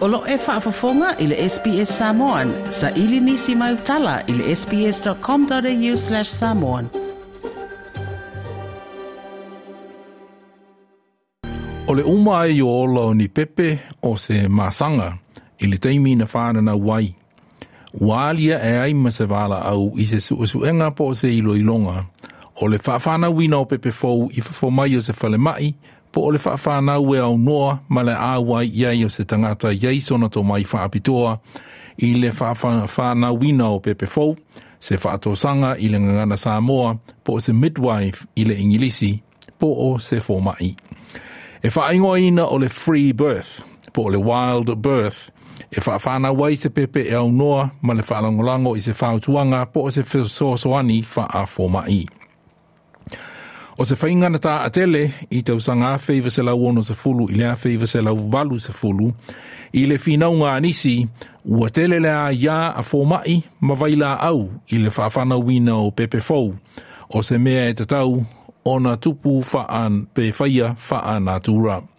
Olo e whaafafonga i le SPS Samoan. Sa ili nisi mai utala i le sps.com.au slash samoan. O le uma ai o olo ni pepe o se masanga i le teimi na whanana wai. Walia e ai ma au i se su po se ilo ilonga. O le whaafana wina o pepe fou i whafo mai o se whale mai, po o le whaafānau e au noa ma le āwai iai o se tangata iai sona tō mai whaapitoa i le whaafānau wina o pepe fou, se whaatosanga i le ngangana Samoa po o se midwife i le ingilisi po o se fōmai. E whaingoa ina o le free birth, po o le wild birth, e whaafana wai se pepe e au noa ma le whaalangolango i se whaotuanga po o se whaosoani wha a. O se whaingana tā a tele i tau sanga whaiva se lau ono se fulu i lea whaiva se lau walu se fulu i le whinau ngā nisi ua tele lea ia a fōmai ma vaila au i le whaafana wina o pepe fau o se mea e tatau o na tupu whaan pe whaia whaan atura. tūra.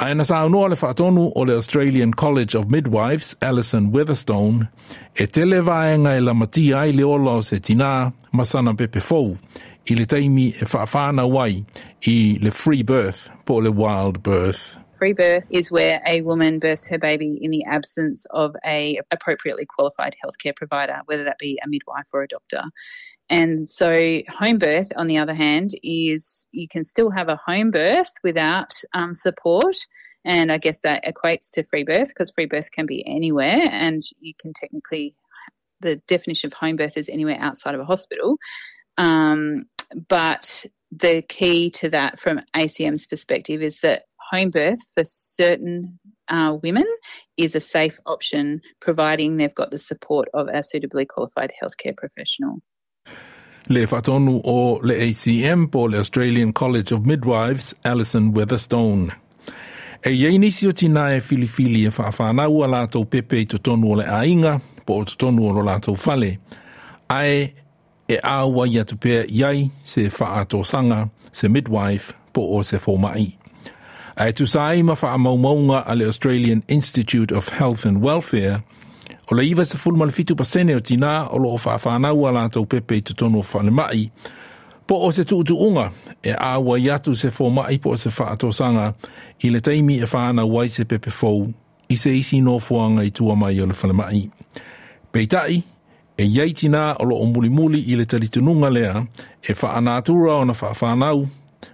A ena sa unua le whaatonu o le Australian College of Midwives, Alison Weatherstone, e tele vaenga e la matia i le ola o se tina masana pepe fau, i le taimi e whaafana wai i le free birth po le wild birth. Free birth is where a woman births her baby in the absence of a appropriately qualified healthcare provider, whether that be a midwife or a doctor. And so home birth, on the other hand, is you can still have a home birth without um, support. And I guess that equates to free birth because free birth can be anywhere and you can technically, the definition of home birth is anywhere outside of a hospital. Um, but the key to that from ACM's perspective is that home birth for certain uh, women is a safe option, providing they've got the support of a suitably qualified healthcare professional. Le whatonu o le ACM po le Australian College of Midwives, Alison Weatherstone. E iei nisi o tina e filifili e whaafānau a lātou pepe i tonu o le ainga, po o tonu o lātou fale. Ai e awa ia tu pēr iai se whaatosanga, se midwife, po o se fōmai. A e tu sai ma wha maunga a le Australian Institute of Health and Welfare, o le iwa se fulman fitu pasene o tina o lo o wha whanau lātou pepe i tutono o whane po o se tuutuunga e awa i atu se fōmai po o se whaatosanga i le taimi e whana wai se pepe fōu i se isi no fuanga i tua mai o le whanemai. Peitai, e iaitina o lo o mulimuli i le talitununga lea e whaanātura o na whaafanau,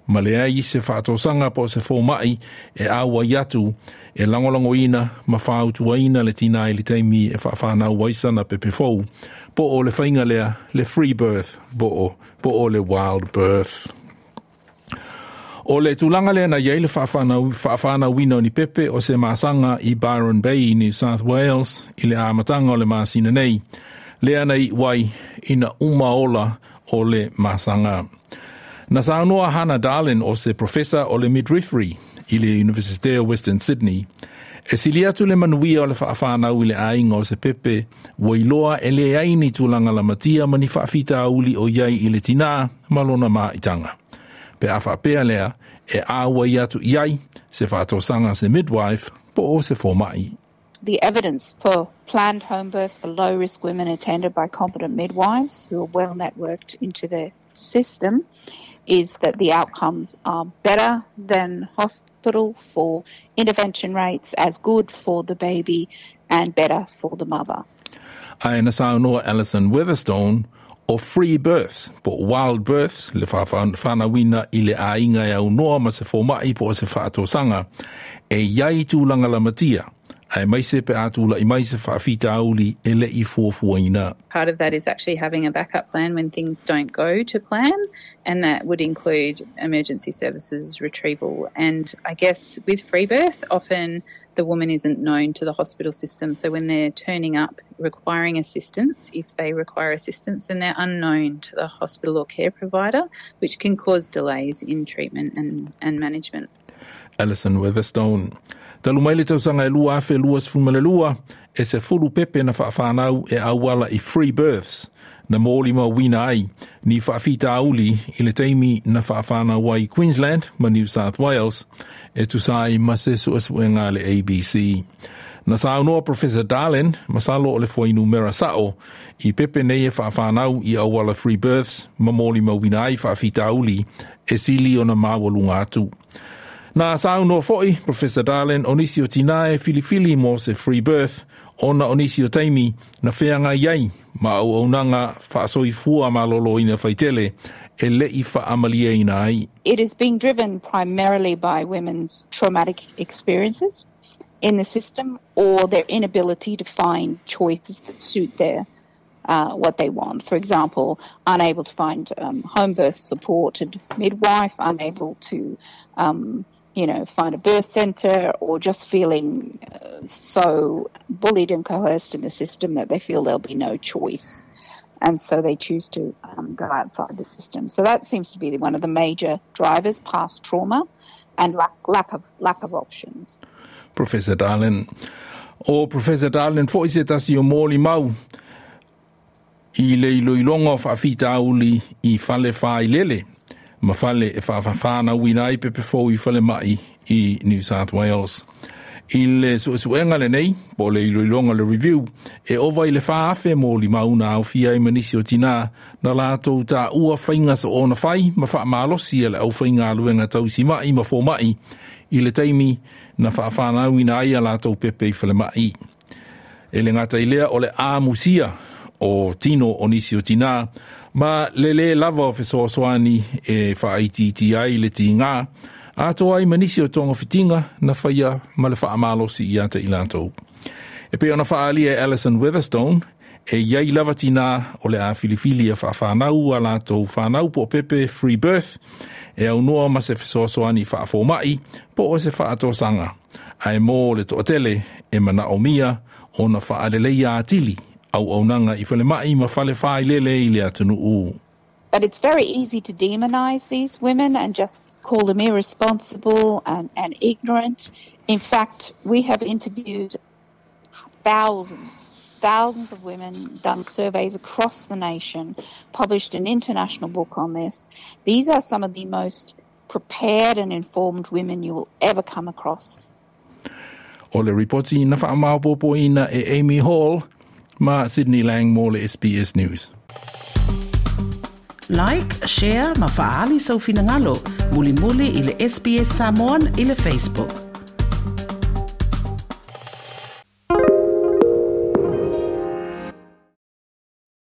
ma lea i se whaatosanga po se fōmai e awa iatu e langolango ina ma whaautua ina le tina i le teimi e whaafanau waisana pepe fōu, po o le whainga lea le free birth, po o, po o le wild birth. O le tūlanga lea na iei le whaafanau wina ni pepe o se māsanga i Byron Bay, New South Wales, i le amatanga o le māsina nei, le nei wai ina uma ola o le masanga. Na saanoa Hannah Darlin o se professor o le midwifery i le University of Western Sydney. E sili atu le manuia o le whaafānau i le ainga o se pepe, wailoa e le aini tūlanga la matia mani whaafita auli o iai i le tina malona mā itanga. Pe a whaapea lea e awa i atu iai se whaatosanga se midwife po o se fōmai. The evidence for planned home birth for low risk women attended by competent midwives who are well networked into the system is that the outcomes are better than hospital for intervention rates, as good for the baby, and better for the mother. Aina saunoa Alison Weatherstone o free births, po wild births, le whanawina i le ainga e au noa ma se fōmai po se whaatosanga, e iai tūlanga la Part of that is actually having a backup plan when things don't go to plan, and that would include emergency services retrieval. And I guess with free birth, often the woman isn't known to the hospital system. So when they're turning up requiring assistance, if they require assistance, then they're unknown to the hospital or care provider, which can cause delays in treatment and, and management. Alison Weatherstone. Talu mai le tausanga e lua afe lua sifumale lua e se fulu pepe na whaafānau e awala i free births na mōli ma wina ai ni whaafita auli i le teimi na whaafana wai Queensland ma New South Wales e tu sai ma se suasuenga le ABC. Na sa noa Professor Dahlen, masalo o le fuainu mera sao, i pepe nei e whaafānau i awala free births, ma mōli ma wina ai whaafita auli, e sili o na mawalunga atu. Na sa noa foi, Professor Dahlen, onisi o tinae filifili mo se free birth, ona onisi o taimi na whianga iai, ma au au nanga whaasoi fua malolo ina whaitele. It is being driven primarily by women's traumatic experiences. in the system or their inability to find choices that suit their uh, what they want. For example, unable to find um, home birth supported midwife, unable to, um, you know, find a birth centre, or just feeling uh, so bullied and coerced in the system that they feel there'll be no choice. And so they choose to um, go outside the system. So that seems to be one of the major drivers: past trauma and lack, lack of lack of options. Professor Dahlen. O Professor Dahlen, tasi o mōli mau i le iloilonga o whaafita auli i fale whai lele, ma fale e whaafafana ui nai pepe fōu i fale mai i New South Wales. I le suesuenga le nei, po le iloilonga le review, e ova i le whaafe mo li mauna au fia i manisi o tina, na lātou tā ua whainga sa ona whai, ma wha maalosi e le au whainga luenga tau si mai, ma fō mai, i le teimi na whaafana ui nai a lātou pepe i fale mai. E le ngata i lea o le āmusia o tino Onisio tina, ma le le lava o fesoasoani e whaaiti ai le ti ngā, a to ai manisi o tonga fitinga na whaia ma le whaamalosi i ata i lantou. E pe ona whaalia e Alison Weatherstone, e iai lava tina o le a filifili e whaafānau a lantou whanau po pepe Free Birth, e au noa ma se fesoasoani whaafo mai, po o se whaatosanga. Ai mō le toatele e mana o mia ona whaalelei a atili au au nanga i ma lele i le. But it's very easy to demonize these women and just call them irresponsible and, and ignorant. In fact, we have interviewed thousands thousands of women, done surveys across the nation, published an international book on this. These are some of the most prepared and informed women you will ever come across. O le ripoti na whaamaupopo ina e Amy Hall, ma Sydney Lang mo le SBS News. Like, share, ma faali sau finangalo, muli muli ile SBS Samoan ile Facebook.